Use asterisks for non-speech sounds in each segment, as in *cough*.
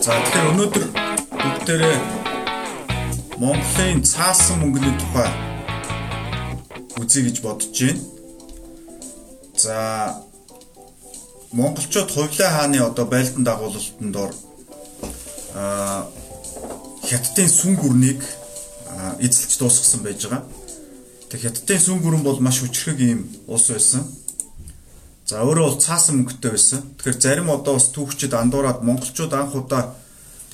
За тэгэхээр өнөөдөр бүгдээрээ Монголын цаасан мөнгөний тухай үзье гэж бодож байна. За монголчууд хувлаа хааны одоо байлдан дагуулалтанд дор а хятадын сүн гүрнийг эзэлж дуусгасан байж байгаа. Тэг хятадын сүн гүрэн бол маш хүчрхэг юм улс байсан. За өөрөө бол цаасан мөнгөтэй байсан. Тэгэхээр зарим одоо бас түүхчид андуураад монголчууд анх удаа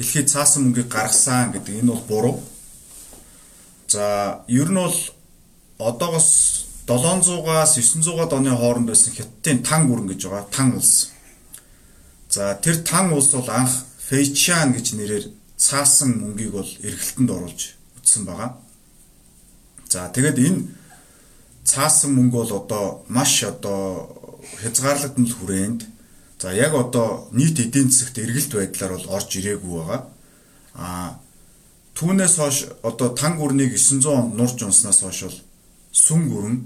дэлхийд цаасан мөнгийг гаргасан гэдэг энэ бол буруу. За ер нь бол одоогоос 700-аас 900-аад оны хооронд байсан хятадын тан гүрэн гэж байгаа. Тан улс. За тэр тан улс бол анх Фэйчан гэж нэрээр цаасан мөнгийг бол эргэлтэнд оруулж үтсэн байгаа. За тэгээд энэ цаасан мөнгө бол одоо маш одоо хязгаарлагдсан хүрээнд за яг одоо нийт эдийн засагт эргэлт байдлаар бол орж ирээгүй байгаа. А түүнээс хойш одоо тан гүрнийг 900 онд нурж унснаас хойш бол сүм гүрэн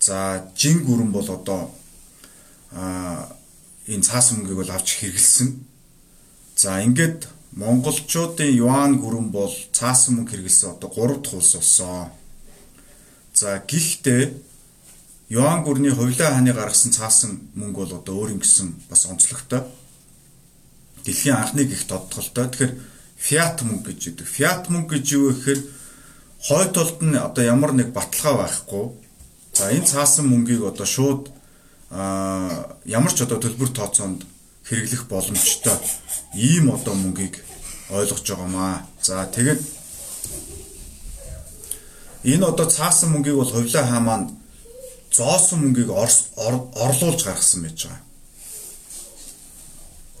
за жин гүрэн бол одоо а энэ цаас мөнгийг бол авч хэрэгэлсэн. За ингээд монголчуудын юан гүрэн бол цаас мөнгө хэрэгэлсэн одоо 3 дахь улс болсон. За гэхдээ Юан гүрний хувлаа хааны гаргасан цаасан мөнгө бол одоо өөр юм гисэн бас онцлогтой. Дэлхийн анхны гих тодтолтой. Тэгэхээр фиат мөнгө гэж үүдэг. Фиат мөнгө гэж юу гэхээр хой толд нь одоо ямар нэг баталгаа байхгүй. За энэ цаасан мөнгийг одоо шууд а ямар ч одоо төлбөр тооцоонд хэрэглэх боломжтой ийм одоо мөнгийг ойлгож байгаамаа. За тэгээд энэ одоо цаасан мөнгийг бол хувлаа хаа маань зоосон мөнгийг орлуулж гаргасан байж байгаа.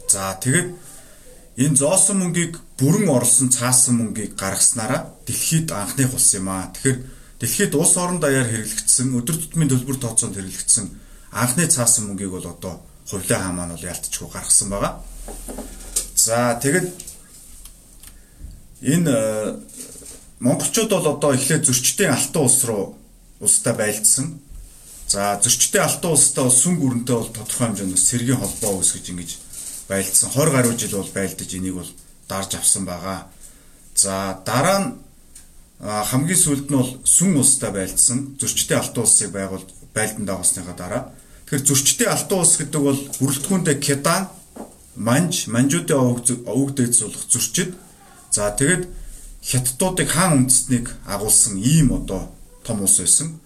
За тэгэд энэ зоосон мөнгийг бүрэн орлсон цаасан мөнгийг гаргаснараа дэлхийд анхных улс юм аа. Тэгэхээр дэлхийд улс орон даяар хэрэглэгдсэн өдөр тутмын төлбөр тооцоонд хэрэглэгдсэн анхны цаасан мөнгийг бол одоо хувлаа хаа маань бол ялтчгүй гаргасан байгаа. За тэгэд энэ э, монголчууд бол одоо эхлээд зөрчдийн алтан улс руу улстай байлдсан. За зөрчтэй алтан улстай бол сүн гүрэнтэй бол тодорхой хэмжээнд бас цэргийн холбоо үүсгэж ингэж байлдсан 20 гаруй жил бол байлдаж энийг бол дарж авсан байгаа. За дараа нь хамгийн сүүлд нь бол сүн улстай байлдсан зөрчтэй алтан улсыг байгуул байлдан дагуулсныхаа дараа тэгэхээр зөрчтэй алтан улс гэдэг бол бүрэлдэхүүндээ Кедан, Манж, Манжуудын овог дээд суулгах зөрчид. За тэгэд хятадуудыг хаан үндэстнийг агуулсан ийм одоо том улс байсан.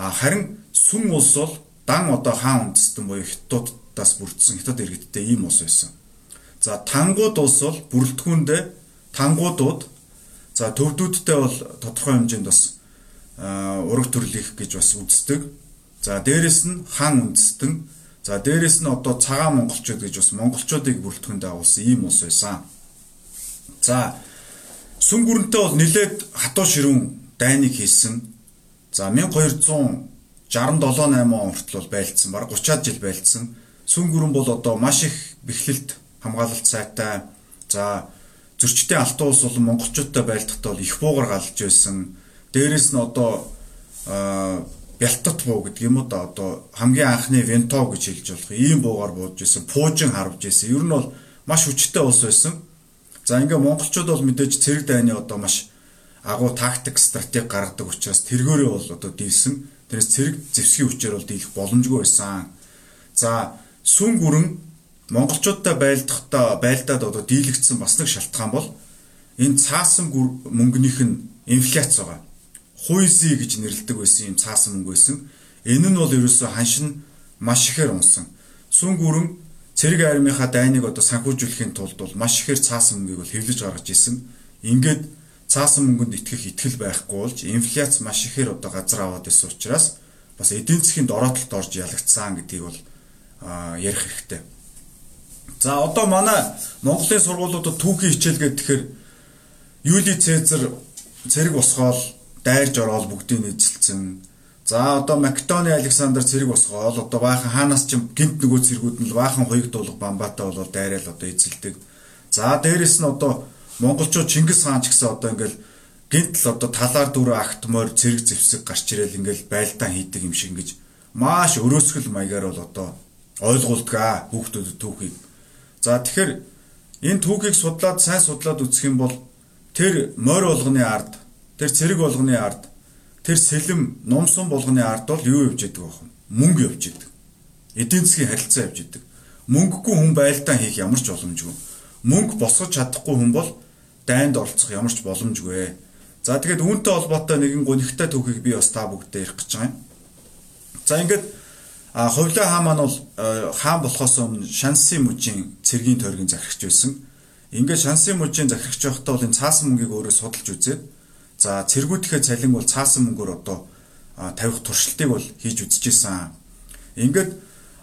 Харин сүм улс бол дан одоо хаан үндэстэн буюу хятадуудаас бүрдсэн хятад иргэдтэй ийм улс байсан. За тангууд улс бол бүрэлдэхүүндээ тангуудууд за төвдүүдтэй бол тодорхой хэмжээнд бас ураг төрлөх гэж бас үздэг. За дээрэс нь хаан үндэстэн за дээрэс нь одоо цагаан монголчууд гэж бас монголчуудыг бүрэлдэхүүндээ агуулсан ийм улс байсан. За сүм гүрэнтэй бол нэлээд хатуу ширүүн дайныг хийсэн. За 1200 67 8 он хүртэл байлдсан. Бараг 30-аад жил байлдсан. Сүн гүрэн бол одоо маш их бэхлэлт хамгаалалт сайтай. За зөрчтэй алтан улс болон монголчуудтай байлдахдаа бол их буугар галж байсан. Дээрээс нь одоо бялтат буу гэдэг юм уу да одоо хамгийн анхны вентов гэж хэлж болох ийм буугаар бууж исэн, пуужин харвж исэн. Ер нь бол маш хүчтэй улс байсан. За ингээ монголчууд бол мэдээж цэрэг дайны одоо маш агуу тактик стратеги гаргадаг учраас тэргээрээ бол одоо дийлсэн Тэрээс цэрэг зэвсгийн хүчээр бол дийлэх боломжгүй байсан. За сүн гүрэн монголчуудтай байлдахдаа байлдаад одоо дийлэгдсэн бас нэг шалтгаан бол энэ цаасан мөнгөнийх нь инфляц байгаа. Хуйзи гэж нэрлэдэг байсан юм цаасан мөнгө байсан. Энэ нь бол ерөөсөө ханшин маш ихээр унсан. Сүн гүрэн цэрэг армийнхаа дайныг одоо санхүүжүүлэхийн тулд бол маш ихээр цаасан мөнгийг бол хэвлэж гаргаж исэн. Ингээд цаасан мөнгөнд итгэх итгэл байхгүй болж инфляц маш ихээр одоо газар аваад байсан учраас бас эдийн засгийн дороотолд орж ялагдсан гэдгийг бол ярих хэрэгтэй. За одоо манай Монголын сургуулиудад түүхийн хичээл гэдэг тэгэхээр Юли Цезар цэрэг босгоол дайрж ороод бүгдийг эзэлсэн. За одоо Македоны Александр цэрэг босгоол одоо баахан хаанаас ч гинт нөгөө цэргүүд нь баахан хоёрдуулах Бамбатай болоод дайраал одоо эзэлдэг. За дээрэс нь одоо монголчууд Чингис хаан ч гэсэн одоо ингээл гинтл одоо талаар дөрөв акт морь цэрэг зэвсэг гарч ирэл ингээл байлдаан хийдэг юм шиг ингэж маш өрөөсгөл маягаар бол одоо ойлгуулдаг хүүхдүүдэд түүхийг. За тэгэхээр энэ түүхийг судлаад сайн судлаад үзэх юм бол тэр морь болгоны ард, тэр цэрэг болгоны ард, тэр сэлэм, номсон болгоны ард бол юу явж идэг вэ? Мөнгө явж идэг. Эдийн засгийн харилцаа явж идэг. Мөнгөгүй хүн байлдаан хийх ямар ч боломжгүй. Мөнгө босгож чадахгүй хүн бол дайнд оролцох ямар ч боломжгүй. За тэгээд үүнтэй холбоотой нэгэн гонигтай түүхийг би бас та бүгдээ ярих гэж байгаа юм. За ингээд А Хувлаа хаан маань бол хаан болохоос өмнө Шансын мужийн цэргийн тойргийн захирагч байсан. Ингээд Шансын мужийн захирагч байхдаа бол энэ цаасан мөнгийг өөрөө судалж үзээд за цэргүүдийнхээ цалин бол цаасан мөнгөөр одоо тавих туршилтыг бол хийж үзчихсэн. Ингээд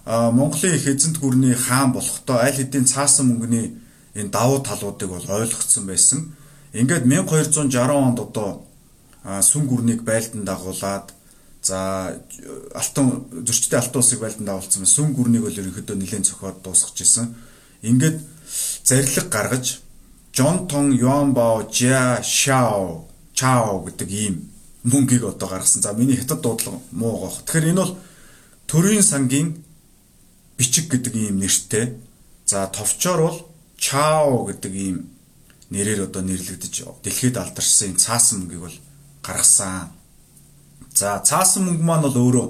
Монголын их эзэнт гүрний хаан болохдоо аль хэдийн цаасан мөнгөний энэ давуу талуудыг бол ойлгоцсон байсан. Ингээд 1260 онд одоо сүн гүрнийг байлдан дагуулад За алтан зөрчтэй алтан усыг байлдан дагуулсан. Сүн гүрнийг бол ерөнхийдөө нэлээд цохоод дуусгаж исэн. Ингээд зарлиг гаргаж Жон Тон Юан Бао Жа Шао Чао гэдэг ийм мөнгийг одоо гаргасан. За миний хятад дуудлага муу гоох. Тэгэхээр энэ бол төрийн сангийн бичиг гэдэг ийм нэртэй. За товчоор бол Чао гэдэг ийм нэрээр одоо нэрлэгдэж дэлхийд алдаршсан цаасан мөнгийг бол гаргасан. За цаасан мөнгө маань бол өөрөө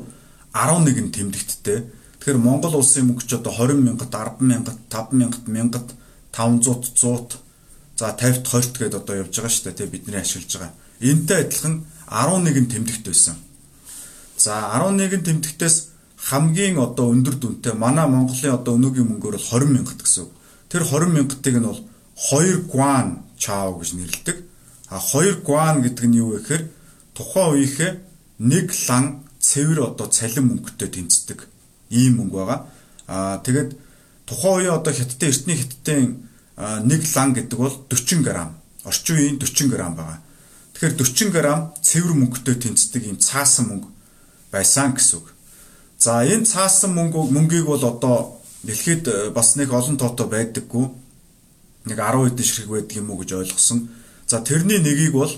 11 тэмдэгттэй. Тэгэхээр Монгол улсын мөнгө ч одоо 20 мянгат, 10 мянгат, 5 мянгат, мянгат, 500, 100 за 50-т 20-т гээд одоо явж байгаа шүү дээ тий бидний ашиглаж байгаа. Энтэй адилхан 11 тэмдэгт байсан. За 11 тэмдэгтээс хамгийн одоо өндөр дүнтэй манай Монголын одоо өнөөгийн мөнгөөр бол 20 мянгат гэсэн. Тэр 20 мянгатыг нь бол 2 гуан чао гэж нэрлэдэг. А 2 гуан гэдэг нь юу вэ гэхээр тухайн үеийнхээ нэг лан цэвэр одоо цалин мөнгөтэй тэнцдэг ийм мөнгө байгаа. Аа тэгээд тухайн үеийн одоо хятадын эртний хятадын нэг лан гэдэг бол 40 г. Орчин үеийн 40 г байгаа. Тэгэхээр 40 г цэвэр мөнгөтэй тэнцдэг ийм цаасан мөнгө байсан гэсэн үг. За энэ цаасан мөнгө мөнгийг бол одоо дэлхийд э, бас нэг олон тоотой байдаггүй. Нэг 10 хэдэн ширхэг байдаг юм уу гэж ойлгосон. За тэрний нэгийг бол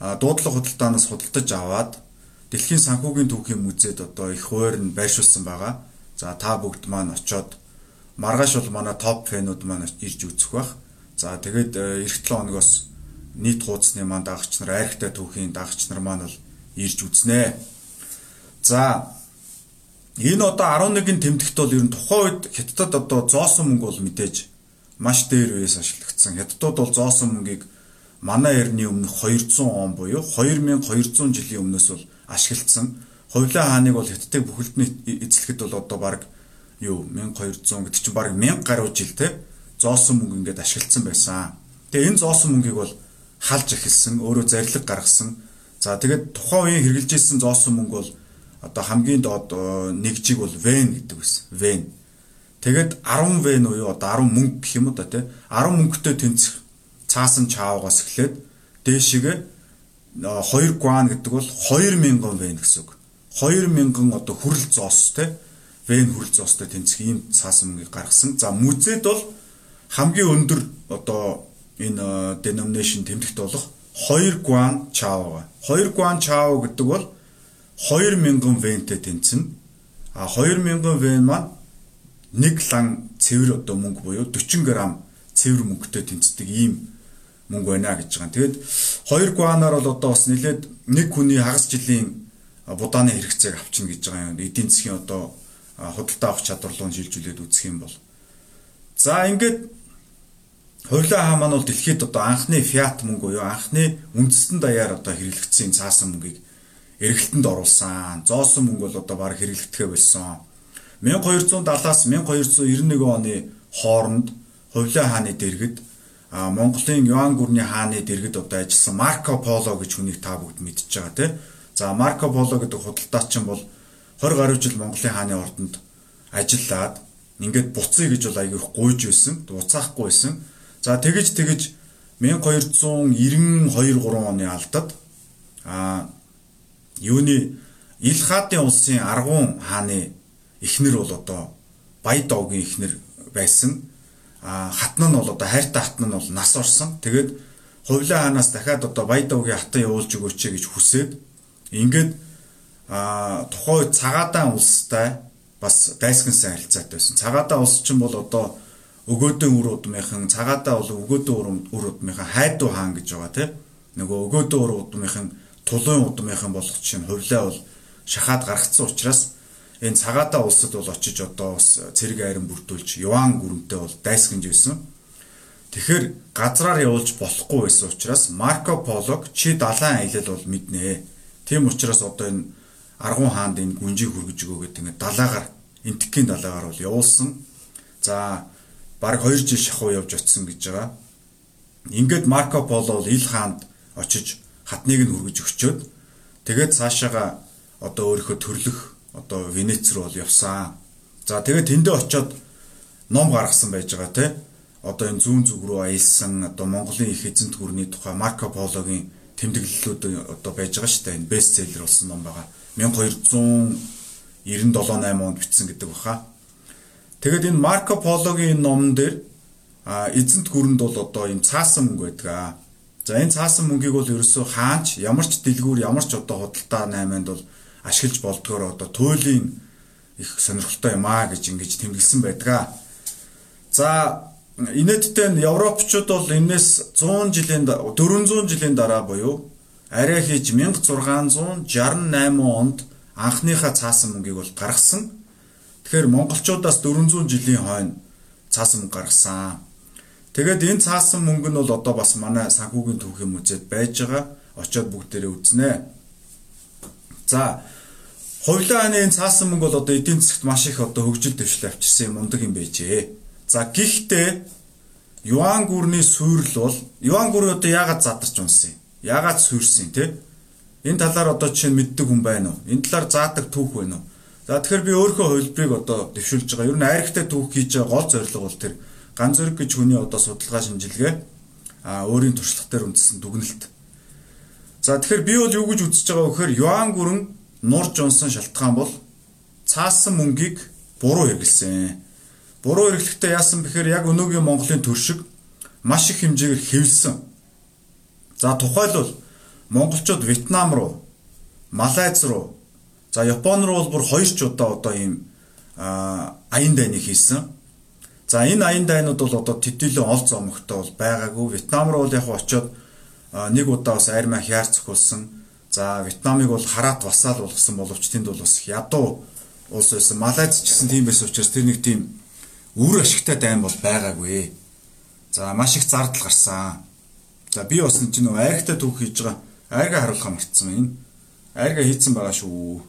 дуудлага худалдаанаас худалдаж аваад Дэлхийн санхүүгийн түүхийн музейд одоо их хуваар нь байршуулсан байгаа. За та бүгд маань очоод маргааш бол манай топ фэнүүд маань ирж үзэх бах. За тэгээд эх 7 хоногоос нийт хуудасны маань дагагч нар, айрхтай түүхийн дагагч нар маань бол ирж үзнэ. За энэ одоо 11-ийн тэмдэгт бол ер нь тухайн үед хятадд одоо зоосон мөнгө бол мэдээж маш дээр үеэс ашиглагдсан. Хятадууд бол зоосон мөнгийг манай эртний өмнөх 200 он буюу 2200 жилийн өмнөөс бол ашиглагдсан. Хувлаа хааныг бол хятадыг бүхэлдний эзлэхэд бол одоо баг юу 1200 гэдэг чинь баг 1000 гаруй жил те зоосон мөнгө ингээд ашиглагдсан байсан. Тэгээ энэ зоосон мөнгийг бол халж эхэлсэн, өөрөө зарлиг гаргасан. За тэгээд тухайн үеийн хэрэгжилжсэн зоосон мөнгө бол одоо хамгийн доод нэг жиг бол вен гэдэг байсан. Вен. Тэгээд 10 вен уу одоо 10 мөнгө гэх юм уу да тий 10 мөнгөтэй тэнцэх цаасан чаавгаас эхлээд дээшигээ 2 гуан гэдэг бол 2000 вен гэсэн үг. 2000 одоо хүрэл зоос те вен хүрэл зоостой тэнцэх ийм цаасан мөнгийг гаргасан. За музейд бол хамгийн өндөр одоо энэ denomination тэмдэгт болох 2 гуан чао. 2 гуан чао гэдэг бол 2000 вентэй тэнцэнэ. А 2000 вен маань нэг лан цэвэр одоо мөнгө буюу 40 г цэвэр мөнгөтэй тэнцдэг ийм мөнгө байна гэж байгаа. Тэгээд хоёр гуанаар бол одоо бас нэлээд нэг хүний хагас жилийн будааны хэрэгцээг авчна гэж байгаа юм. Эдийн засгийн одоо худалдаа авах чадварлуу шилжүүлээд үзэх юм бол. За ингээд Хуйлаа хаа маань бол дэлхийд одоо анхны фиат мөнгө буюу анхны үндэстэн даяар одоо хэрэглэгдсэн цаасан мөнгийг эргэлтэнд оруулсан. Зоосон мөнгө бол одоо баг хэрэглэгдэхэ болсон. 1270-аас 1291 оны хооронд Хувлаа хааны дэргэд Монголын Юан гүрний хааны дэргэд одоо ажилласан Марко Поло гэж хүнийг та бүгд мэдж байгаа тийм. За Марко Поло гэдэг худалдаачин бол 20 гаруй жил Монголын хааны ордонд ажиллаад ингээд буцъя гэж бол аягүй гуйж байсан, буцаахгүй байсан. За тэгэж тэгэж 1292 3 оны алдад а юуны Илхатын улсын Аргун хааны эхнэр бол одоо Баядовгийн эхнэр байсан хатна нь бол одоо хайртай хатна нь бол нас орсон. Тэгээд хувлаа хаанаас дахиад одоо Баядавгийн хатан явуулж өгөөч гэж хүсээд ингээд а тухайн цагаадаан улстай бас дайсгансан харилцаатай байсан. Цагаатаа улс чинь бол одоо өгөөдөн үр удмынхан цагаатаа бол өгөөдөн үр удмынхан хайдуу хаан гэж байгаа тийм. Нөгөө өгөөдөн үр удмынхан тулын удмынхан болох чинь хувлаа бол шахаад гаргацсан учраас энэ цагаатаа улсад бол очиж одоо бас цэрэг айран бүрдүүлж юан гүрэмтэй бол дайсганж байсан. Тэгэхээр газраар явуулж болохгүй байсан учраас Марко Полог чи далайн аялал бол мэднэ. Тийм учраас одоо энэ Аргун хаанд энэ гүнжийг хүргэж өгөө гэдэг ингээд далаагаар энтгийн далаагаар бол явуулсан. За баг 2 жил шахуу явж очисон гэж байгаа. Ингээд Марко Поло бол Ил хаанд очиж хатныг нь хүргэж өгчөөд тэгээд цаашаага одоо өөрийнхөө төрлөх одоо Венец руу бол явсан. За тэгээд тэндээ очиод ном гаргасан байж байгаа те. Одоо энэ зүүн зүг рүү аялсан одоо Монголын их эзэнт гүрний тухай Марко Пологийн тэмдэглэлүүд одоо байж байгаа шүү дээ. Энэ бестселлер болсон ном байгаа. 1297 8 онд бичсэн гэдэг баха. Тэгэд энэ Марко Пологийн номон дээр эзэнт гүрэнд бол одоо энэ цаасан мөнгө байдаг. За энэ цаасан мөнгийг бол ерөөсөө хаанч ямар ч дэлгүүр ямар ч одоо худалдаа 8-нд бол ашиглаж болдгоор одоо туйлын их сонирхолтой юм аа гэж ингэж тэмдэглэсэн байдаг. За инээдтэй нь европчууд бол энэс 100 жилийн 400 жилийн дараа буюу арай хийж 1668 онд анхныхаа цаасан мөнгийг бол гаргасан. Тэгэхээр монголчуудаас 400 жилийн хойно цаасан мөнгө гаргасан. Тэгээд энэ цаасан мөнгө нь бол одоо бас манай санхүүгийн түүхийн музейд байж байгаа. Очоод бүгдээрээ үзнэ. За Хувлааны энэ цаасан мөнгө бол одоо эдийн засагт маш их одоо хөгжил дэвшил авчирсан юм ундаг юм байжээ. За гэхдээ юан гүрний суурил бол юан гүр одоо яагаад задарч унсан юм? Яагаад суурсан те? Энэ талаар одоо чинь мэддэг хүн байна уу? Энэ талаар заадаг түүх байна уу? За тэгэхээр би өөрийнхөө хувилбарыг одоо дэвшүүлж байгаа. Ер нь айрхтай түүх хийж байгаа гол зорилго бол тэр ганц зэрэг гэж хүний одоо судалгаа шинжилгээ а өөрийн туршлага дээр үндэссэн дүгнэлт. За тэгэхээр би бол юу гэж үзэж байгаа вэ гэхээр юан гүрэн нурж унсан шалтгаан бол цаасан мөнгийг буруу хэрэглэсэн. Буруу хэрэглэхдээ яасан бэхээр яг өнөөгийн Монголын төршиг маш их хэмжээгээр хэвлсэн. За тухайлбал монголчууд Вьетнам руу, Малайз руу, за Япон руу бол бүр хоёр ч удаа одоо ийм аян дайныг хийсэн. За энэ аян дайнууд бол одоо төдийлөн ол зомогтой бол байгаагүй. Вьетнам руу бол яг очиод нэг удаа бас армаа хяар цохолсон За Вьетнамыг бол хараат васаал болгосон боловч тэнд бол бас ядуу улс байсан. Малайз ч гэсэн тийм байсан учраас тэр нэг тийм үр ашигтай дайм бол байгаагүй. За маш их зардал гарсан. За би бас энэ нөө айргатай түүх хийж байгаа. Айрга харуулхаа мартсан энэ. Айрга хийцэн байгаа шүү.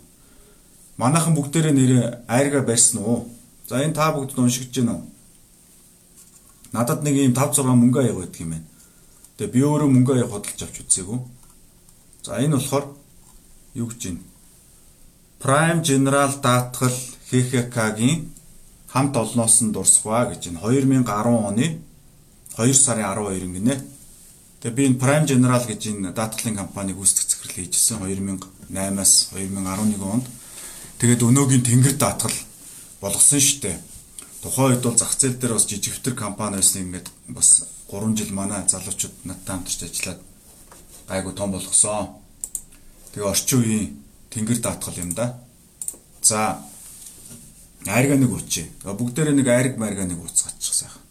Манайхан бүгдээрээ нэрээ айрга барьсан уу? За энэ та бүгд уншигдж байна уу? Надад нэг ийм 5 6 мөнгө аяг байдаг юм байна. Тэгээ би өөрөө мөнгө аяг хөдөлж авч үзээгүй. За энэ болохоор юу гэж байна? Prime General даатгал ХХК-гийн хамт олноос нь дурсгаа гэж байна. 2010 оны 2 сарын 12 гинэ. Тэгээ би энэ Prime General гэж энэ даатгалын компаниг үүсгэх захирал хийжсэн 2008-аас 2011 онд. Тэгээд өнөөгийн тэнгэр даатгал болгосон штэ. Тухайн үед бол зах зээл дээр бас жижигвтер компани байсан ингээд бас 3 жил манай залуучууд надтай хамтарч ажиллаад гайгүй том болгосон. Тэгээ орчин үеийн тэнгэр даатгал юм да. За айрга нэг уучи. Бүгдээрээ нэг айрг марга нэг ууцгаачих сайхан.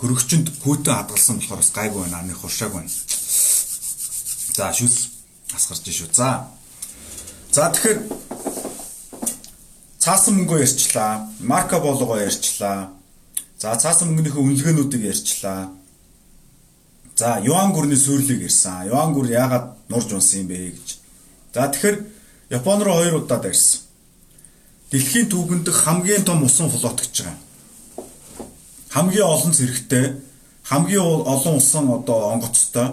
Хөрөгчөнд хүүтэн хадгалсан болохоор бас гайгүй байна. Аны хуршааг байна. За шүс асгарч шүү. За. За тэгэхээр цаасан мөнгөө ярьчлаа. Марко болгоо ярьчлаа. За цаасан мөнгөнийхөө үнэлгээнүүдийг ярьчлаа. За юан гүрний сүрлийг ирсэн. Юан гүр яагаад нурж унсан юм бэ гэж. За тэгэхээр Япон руу хоёр удаа дайрсан. Дэлхийн түүхэнд хамгийн том усан флот гэж байгаа. Хамгийн олон зэрэгтэй, хамгийн олон усан одоо онгоцтой,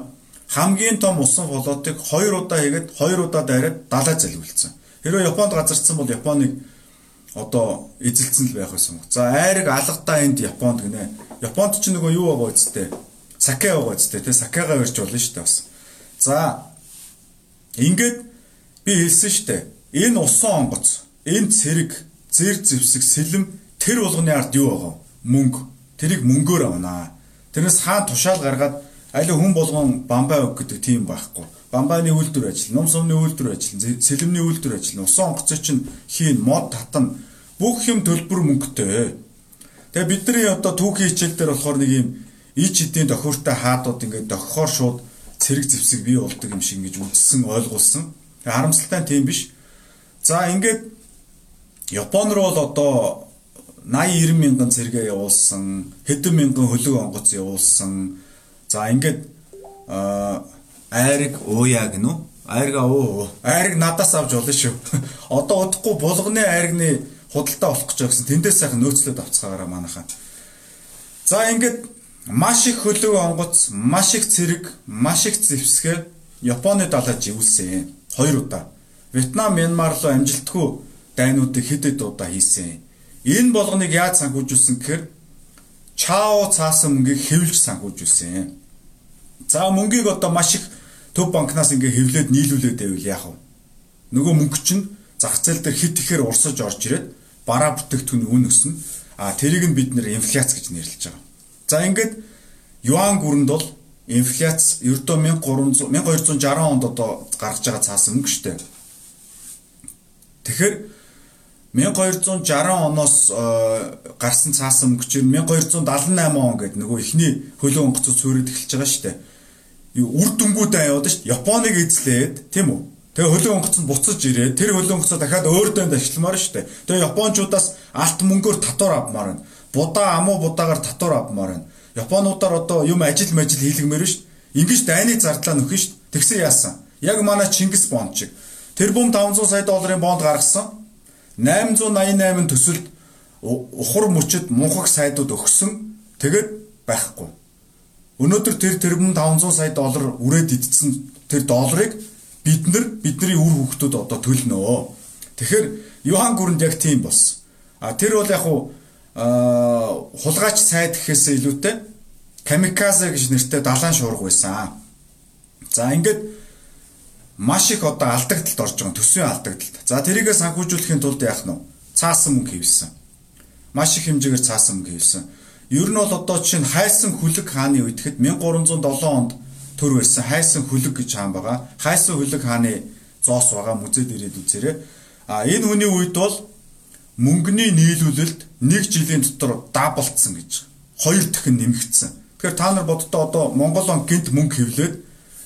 хамгийн том усан флотыг хоёр удаа хийгээд хоёр удаа дайраад далай залгуулсан. Хэрвээ Японд газарцсан бол Японыг одоо эзэлсэн л байх байсан. За айрыг алгадаа энд Японд гинэ. Японд ч нөгөө юу байгаа үсттэй. Саке байгаа үсттэй тий сакега барьж болно шүү дээ бас. За ингээд би хэлсэн шүү дээ. Энэ усан онгоц, энэ цэрэг, зэр зэвсэг, сэлэм тэр болгоны ард юу байгаа? Мөнгө. Тэрийг мөнгөөр авнаа. Тэрнээс хаан тушаал гаргаад аль хүн болгон бамбай өг гэдэг тийм байхгүй. Бамбайны үйлдвэр ажил, ном сумны үйлдвэр ажил, сэлэмний үйлдвэр ажил, усан онгоцоо чинь хийн, мод татна бүх юм төлбөр мөнгөтэй. Тэгээ бидний одоо түүхийн хичээл дээр болохоор нэг юм ич эдийн тохиуртай хаадууд ингээд дохихоор шууд цэрэг зэвсэг бий болдог юм шиг ингэж үзсэн ойлгуулсан. Харамсалтай тийм биш. За ингээд Япон руу бол одоо 80 90 мянган цэргээ явуулсан, хэдэн мянган хөлөг онгоц явуулсан. За ингээд айраг ууя гэнэ үү? Айрга уу. Айраг надаас авч болно шүү. *laughs* Одоо удахгүй булганы айргны худалдаа болох гэж байсан. Тэндээс сайхан нөөцлөд авцгаагаараа манайхаа. За ингээд маш их хөлөг онгоц, маш их цэрэг, маш их зэвсгээ Японы далайд живүүлсэн. Хоёр удаа. Вьетнам, Мянмар руу амжилтгүй дайнуудыг хэд хэд удаа хийсэн. Энэ болгоныг яаж санхүүжүүлсэн гэхээр Чао цаасан мөнгийг хэвлж санхүүжүүлсэн. За мөнгийг одоо маш их төв банкнаас ингээ хэвлээд нийлүүлээд байвал яах вэ? Нөгөө мөнгө чинь зах зээл дээр хит ихээр урсаж орж ирээд бараа бүтээгдэхүүн үн өснө. А тэрийг нь бид нэр инфляц гэж нэрлэж байгаа. За ингээд юан гүрэнд бол инфляц ердөө 1300 1260 онд одоо гаргаж байгаа цаасан мөнгө дээ. Тэгэхээр 1260 оноос гарсан цаасан мөнгө чинь 1278 он гэдэг нөгөө ихний хөлөө онгоцоо суурьд эхэлж байгаа шүү дээ. Үр дүнгуудаа яваад шүү дээ. Японыг эзлээд тийм үү? Тэгээ хөлөө онгоц нь буцаж ирээд тэр хөлөө онгоцоо дахиад өөр дэнд ашигламаар шүү дээ. Тэгээ японочдоос алт мөнгөөр татвар авмаар байна. Будаа амуу будаагаар татвар авмаар байна. Японуудаар одоо юм ажил мажил хийлгмээр шүү дээ. Ингиж дайны зардлаа нөхөн шүү дээ. Тэгсэн яасан? Яг манай Чингис бонд шиг. Тэр бум 500 сая долларын бонд гаргасан 888 төсөлд ухар мөчөд мунхаг сайдууд өгсөн. Тэгээд байхгүй. Өнөөдөр тэр тэрбум 500 сая доллар үрээд идсэн тэр долларыг бид нар бидний үр хөвгтүүд одоо төлнө. Тэгэхээр Йохан Гүрэнд яг тийм болсон. А тэр бол яг хуу хулгайч сайд гэхээсээ илүүтэй камиказе гэж нэртэй далайн шуурга байсан. За ингээд маш их одоо алдагдaltaд орж байгаа төсвийн алдагдaltaд. За тэрийгээ санхүүжүүлэхийн тулд яах нь вэ? Цаасан мөнгө хэвсэн. Маш их хэмжээгээр цаасан мөнгө хэвсэн. Ер нь бол одоо чинь хайсан хүлэг хааны үед гэхэд 1307 онд төр барьсан хайсан хүлэг гэж хаан байгаа. Хайсан хүлэг хааны зоос байгаа музейд ирээд үзээрэй. А энэ хүний үед бол мөнгөний нийлүүлэлт нэг жилийн дотор даблцсан гэж. Хоёр дахин нэмэгдсэн. Тэгэхээр та нар боддоо одоо Монгол он гинт мөнгө хэвлээд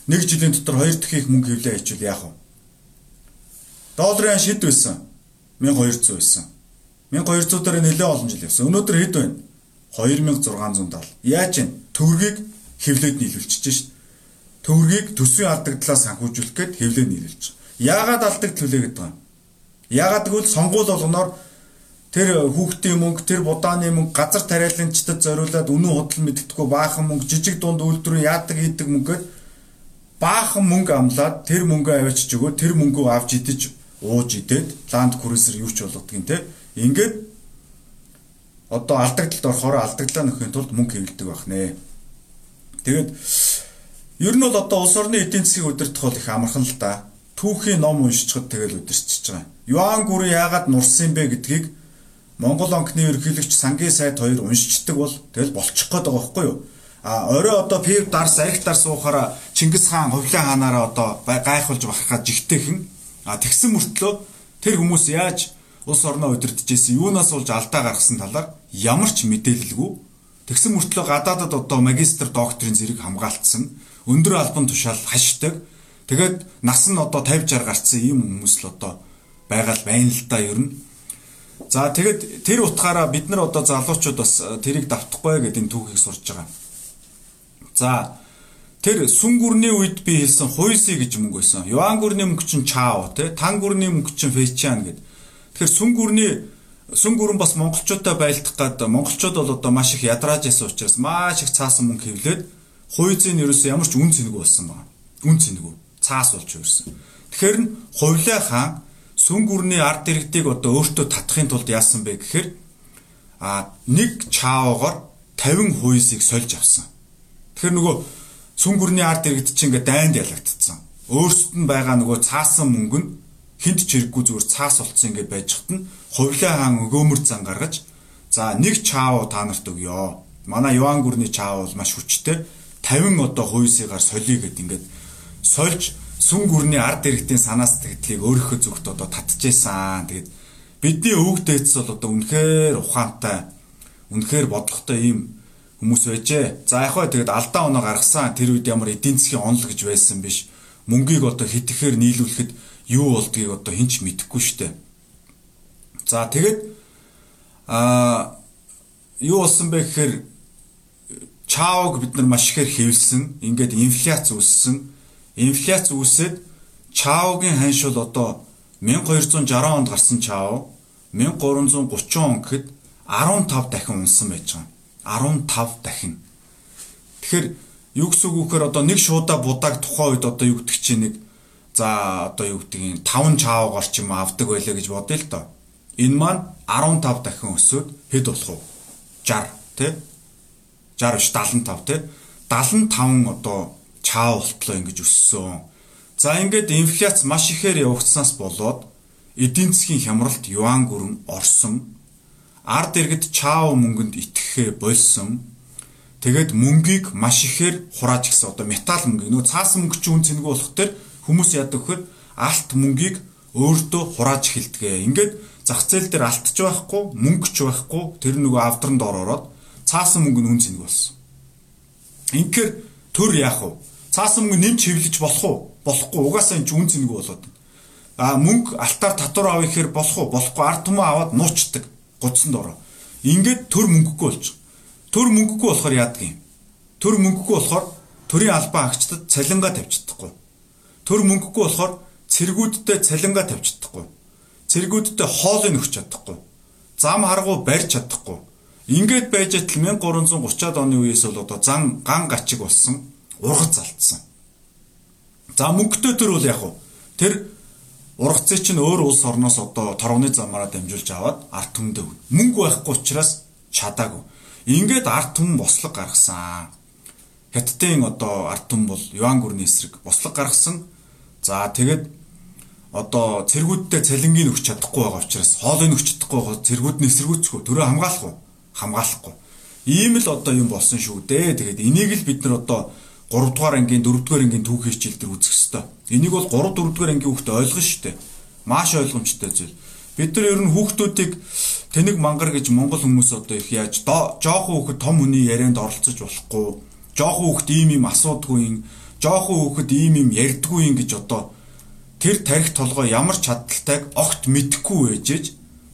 нэг жилийн дотор хоёр дахь их мөнгө хөвлөө хийчихвэл яах вэ? Долларын шид байсан. 1200 байсан. 1200 дээр нэлээд олон жил явсан. Өнөөдөр хэд байна? 2670. Яаж вэ? Төгрөгийг хевлээд нийлүүлчихэж шít. Төгрөгийг төсвийн алдагдлаас санхүүжүүлэх гээд хевлээд нийлүүлж байгаа. Яагаад алдагдал хүлээгээд байгаа юм? Яагаад гэвэл сонгуул болгоноор тэр хүүхдийн мөнгө, тэр будааны мөнгө, газар тариаланчдад зориулаад үнэн худал мэддэггүй баахан мөнгө, жижиг дунд үйлдвэрийн яадаг хийдэг мөнгөд баахан мөнгө амлаад тэр мөнгөө авчиж өгөө тэр мөнгөө авч идэж ууж идээд ланд крузер юу ч болгодог юм те. Ингээд одоо алдагдлалд орохоор алдагдлаа нөхөхийн тулд мөнгө хэвлэдэг байх нэ. Тэгээд ер нь бол одоо улс орны эдийн засгийг удирдах бол их амархан л да. Түүхийн ном уншичхад тэгэл удирчиж байгаа. Юан гүрэн яагаад нурсан бэ гэдгийг Монгол анхны ерөнхийлөгч Сангийн сайд хоёр уншичдаг бол тэгэл болчих гээд байгаа байхгүй юу? А орой одоо пив дарс архитар суухаараа Чингис хаан хувлаа хаанаараа одоо гайхуулж бахархаад жигтэйхэн а тэгсэн мөртлөө тэр хүмүүс яаж улс орноо удирдах гэсэн юунаас болж алдаа гаргасан талаар ямар ч мэдээлэлгүй. Тэгсэн мөртлөө гадаадад одоо магистр докторийн зэрэг хамгаалтсан өндөр албан тушаал хашдаг. Тэгээд нас нь одоо 50 60 гарцсан ийм хүмүүс л одоо байгаа л байна л да ер нь. За тэгэд тэр утгаараа бид нар одоо залуучууд бас тэрийг давтахгүй гэдэг энэ түүхийг сурж байгаа. За тэр сүн гүрний үед би хэлсэн хуйси гэж мөнгө байсан. Юан гүрний мөнгө чинь чао тий. Тан гүрний мөнгө чинь фэчан гэд. Тэгэхээр сүн гүрний сүн гүрэн бас монголчуудаа байлдах гад монголчууд бол одоо маш их ядрааж ясан учраас маш их цаасан мөнгө хэвлээд хуйцын ерөөсөө ямар ч үн цэнэгүй болсон байна. Үн цэнэгүй. Цаас болж ирсэн. Тэгэхээр нь хувлаа хаан сүн гүрний ард иргэдийг одоо өөртөө татахын тулд яасан бэ гэхээр а нэг чаогоор 50 хуйсыг сольж авсан. Тэгэхээр нөгөө сүнгүрний ард иргэд чинь ингээ дайнд ялагдцсан. Өөрсдөд нь байгаа нөгөө цаасан мөнгө нь хинт чирэггүй зүгээр цаас болцсон ингээ байж хат нь хувлаа хаан өгөөмөр зан гаргаж за нэг чаав та нарт өгё. Манай Юан гүрний чаав бол маш хүчтэй. 50 одоо хувьсыгаар солиё гэд ингээд сольж сүн гүрний ард иргэдийн санаас тэгдлийг өөрийнхөө зүгт одоо татчихсан. Тэгээд бидний өвөг дээдс бол одоо үнэхээр ухаантай, үнэхээр бодлоготой ийм хүмүүс байжээ. За яг хөө тэгээд алдаа оноо гаргасан тэр үед ямар эдийн засгийн онол гэж байсан биш. Мөнгийг одоо хит ихээр нийлүүлэхэд юу болдгийг одоо хинч мэдэхгүй штэ. За тэгээд аа юу болсон бэ гэхээр чаавг бид нар маш ихээр хэвлсэн. Ингээд инфляц үүссэн. Инфляц үүсээд чаавгийн ханшил одоо 1260 онд гарсан чаав 1330 он гэхэд 15 дахин унсан байж байгаа. 15 дахин. Тэгэхээр юу гэсэн үг вэхээр одоо нэг шуудаа будааг тухайн үед одоо юу гэдэг чинь нэг за одоо юу гэдгийг 5 чаавгаар ч юм авдаг байлаа гэж бодъё л доо. Энэ маань 15 дахин өсөөд хэд болох вэ? 60 тий 60 биш 75 тий 75 одоо чаав болтлоо ингэж өссөн. За ингээд инфляц маш ихээр явагдсанаас болоод эдийн засгийн хямралт юан гүрэн орсон. Ард иргэд чаав мөнгөнд итгэхээ болсон. Тэгээд мөнгийг маш ихээр хурааж гисэн. Одоо металл мөнгө нөө цаасан мөнгө чинь үн цэнгүй болох төр хүмүүс яадаг вөхөр алт мөнгийг өөртөө хурааж эхэлдэг. Ингээд зах зээл дээр алтч байхгүй, мөнгө ч байхгүй тэр нөгөө авдранд ороод цаасан мөнгө нь үн цэнэг болсон. Инхээр төр яах вэ? Цаасан мөнгө нэмж хэвлэж болох уу? Болохгүй. Угаасаа энэ үн цэнэг болоод. А мөнгө алтаар татвар авах ихээр болох уу? Болохгүй. Ард түмэн аваад нуучдаг. Гуцсанд ороо. Ингээд төр мөнгөгүй болж. Төр мөнгөгүй болохоор яадаг юм? Төр мөнгөгүй болохоор төрийн албан агчдад цалингаа тавьж чадахгүй. Төр мөнгөгүй болохоор цэргүүдтэй цалингаа тавьж чадахгүй. Цэргүүдтэй хоолыг өгч чадахгүй. Зам харгуу барьж чадахгүй Ингээд байж атал 1330-аад оны үеэс бол одоо зан ган гачиг болсон ургац алдсан. За мөнгөтэй төр бол яг уу тэр ургацыг чинь өөр улс орноос одоо торгоны замаараа дамжуулж аваад арт түмэнд өг. Мөнгө байхгүй учраас чадаагүй. Ингээд арт түмэн бослог гаргасан. Хятадын одоо арт түмэн бол юан гүрний эсрэг бослог гаргасан. За тэгээд одоо цэргүүдтэй цалингийн өгч чадахгүй байгаа учраас хоолыг өгч чадахгүй байгаа цэргүүдний эсэргүүцгүй төрөө хамгаалах уу? хамгаалахгүй. Ийм л одоо юм болсон шүү дээ. Тэгээд энийг л бид нар одоо 3 дугаар ангийн 4 дугаар ангийн түүхийн хичээл дээр үзэх ёстой. Энийг бол 3 4 дугаар ангийн хүүхдэд ойлгоно шүү дээ. Маш ойлгомжтой зүйл. Бид нар ер нь хүүхдүүдийг тэнэг мангар гэж монгол хүмүүс одоо их яаж жоохон хүүхэд том хүний ярианд оролцож болохгүй. Жоохон хүүхэд ийм ийм асуудгүй юм. Жоохон хүүхэд ийм ийм ярьдгүй юм гэж одоо тэр тарих толгой ямар чадaltaйг огт мэдэхгүй байжээж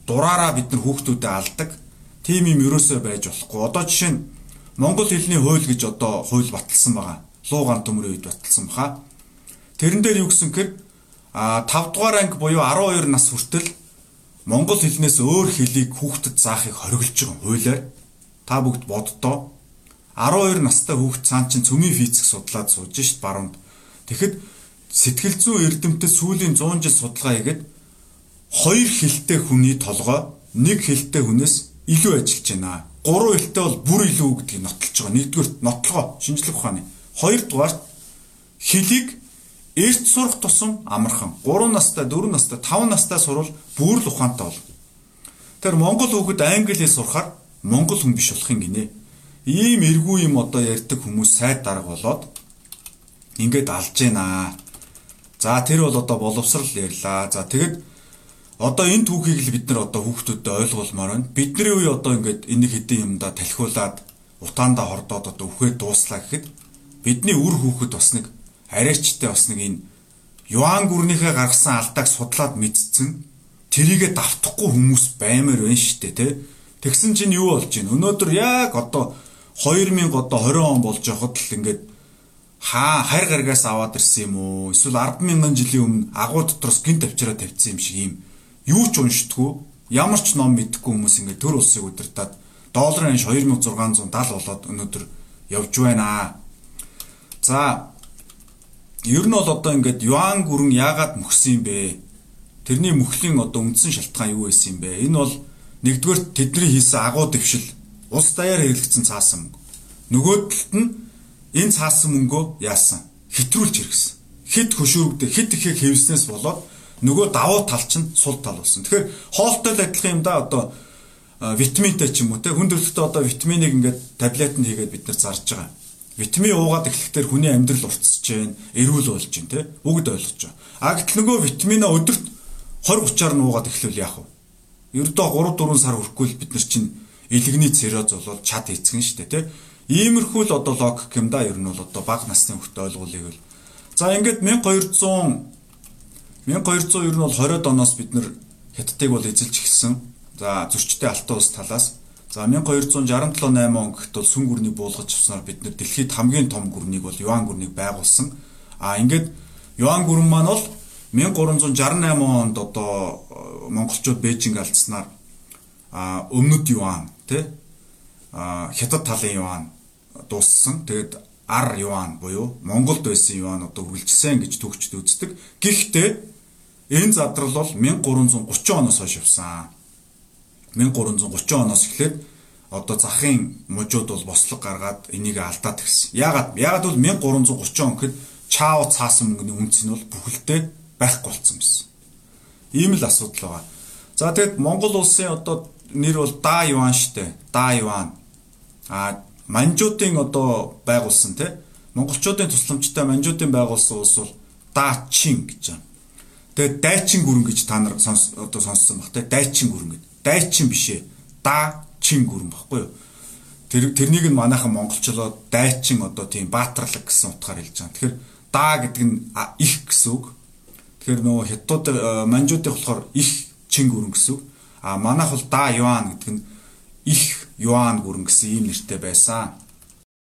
дураараа бид нар хүүхдүүдэд алдаг тийм юм ерөөсөө байж болохгүй. Одоо жишээ нь Монгол хэлний хууль гэж одоо хууль баталсан байгаа. Луугаан төмрийн үед баталсан баха. Тэрэн дээр юу гэсэн гэхээр а 5 дугаар анги буюу 12 нас хүртэл монгол хэлнээс өөр хэлийг хүүхдэд заахыг хориглож байгаа хуулиар та бүгд боддоо 12 настай хүүхд цаан чин цөмийн физик судлаад сууж шít баруунд. Тэгэхэд сэтгэл зүйн эрдэмтэд сүүлийн 100 жил судалгаа хийгээд хоёр хэлтэй хүний толгой нэг хэлтэй хүнээс илүү ажиллаж байна. Гурван хэлтэй бол бүр илүү гэдгийг нотлож байгаа. Нэгдүгээр нотлогоо шинжлэх ухааны. Хоёрдугаар хэлийг эрт сурах тусам амархан. 3 настай, 4 настай, 5 настай сурвал бүр л ухаантай бол. Тэр Монгол хүүхэд англи хэл сурахаар монгол хүн биш болохын гинэ. Ийм эргүү юм одоо ярьдаг хүмүүс сайд дарга болоод ингээд алж гинэ. За тэр бол одоо боловсрал ярьлаа. За тэгэд Одоо энэ түүхийг л бид нар одоо хүүхдүүдэд ойлгуулмаар байна. Бидний үе одоо ингээд энийг хэдийн юмдаа талхиулаад утаандаа хордоод одоо үхээд дууслаа гэхэд бидний үр хүүхэд бас нэг арайчтай бас нэг энэ юан гүрнийхээ гаргасан алдааг судлаад мэдсэн тэрийгэ давтахгүй хүмүүс баймаар байна шүү дээ тий. Тэгсэн чинь юу болж байна? Өнөөдөр яг одоо 2000 одоо 20 он болж байхад л ингээд хаа хайр гаргаас аваад ирсэн юм уу? Эсвэл 100000 жилийн өмнө агуу дотроос гинт авчираа тавьсан юм шиг юм юу ч уншдаггүй ямар ч ном мэдэхгүй хүмүүс ингээд төр улсыг удирдаад долларын анш 2670 болоод өнөөдөр явж байна. За ер нь бол одоо ингээд юан гүрэн яагаад мөхсөн юм бэ? Тэрний мөхлийн одоо үндсэн шалтгаан юу байсан юм бэ? Энэ бол нэгдүгээр тэдний хийсэн агуу дэвшил улс даяар хэрэглэгдсэн цаасан мөнгө. Нөгөө талд нь энэ цаасан мөнгөө яасан? Хитрүүлж хэрэгсэн. Хит хөшөөрөгдө хит ихийг хэвснээс болоод нөгөө давуу тал чинь сул тал болсон. Тэгэхээр хоолтой л адилхан юм да одоо витаминтай ч юм уу те хүн төрөлхтөө одоо витаминыг ингээд таблетанд хийгээд бид нар зарж байгаа. Витамин уугаад эхлэхдээ хүний амьдрал уртсаж जैन, эрүүл болж जैन, тэ? Бүгд ойлгож байгаа. А гэтэл нөгөө витамина өдөрт 20 30-аар нь уугаад эхлэвэл яах вэ? Ердөө 3 4 сар хүрэхгүй л бид нар чинь илэгний цирроз болол чад эцгэн штэ, тэ? Иймэрхүү л одоо логик юм да. Ер нь бол одоо бага насны хүүхдэд ойлгуулъя гэвэл. За ингээд 1200 1200 ер нь бол 20-од оноос бид нар хятадыг бол эзэлж эхэлсэн. За зөрчтэй алтан улс талаас За 1267 8 он гэхэд бол сүн гүрнийг буулгаж авснаар бид нэр дэлхийд хамгийн том гүрнийг бол юан гүрнийг байгуулсан. А ингээд юан гүрэн маань бол 1368 онд одоо э, монголчууд Бээжинг алдснаар а өмнөд юан тий а хятад талын юан дууссан. Тэгээд ар юан буюу Монголд байсан юан одоо үргэлжилсэн гэж төгчд үздэг. Гэхдээ энэ задрал бол 1330 оноос хойш явсан. 1330 оноос эхлээд одоо захын мужууд бол бослог гаргаад энийг алдаад гисэн. Яагаад? Яагаад бол 1330 он гэхэд чао цаасан мөнгөний үнц нь бол бүхэлдээ байхгүй болсон байсан. Ийм л асуудал байгаа. За тэгэд Монгол улсын одоо нэр бол Да Юан штэ. Да Юан. А манжуудын одоо байгуулсан те. Монголчуудын тусламжтай манжуудын байгуулсан улс бол Да Чин гэж байна. Тэгээд Дайчин гүрэн гэж та нар одоо сонссон баг те. Дайчин гүрэн гэдэг дайчин бишээ. Да чин гүрэн баггүй юу? Тэр тэрнийг нь манайхан монголчлоод дайчин одоо тийм баатарлаг гэсэн утгаар хэлж байгаа. Тэгэхээр да гэдэг нь их гэсэн үг. Тэгэхээр нөгөө хятад э, манжуудын болохоор их чин гүрэн гэсэн үг. А манайх бол да юан гэдэг нь их юан гүрэн гэсэн ийм нэртэй байсан.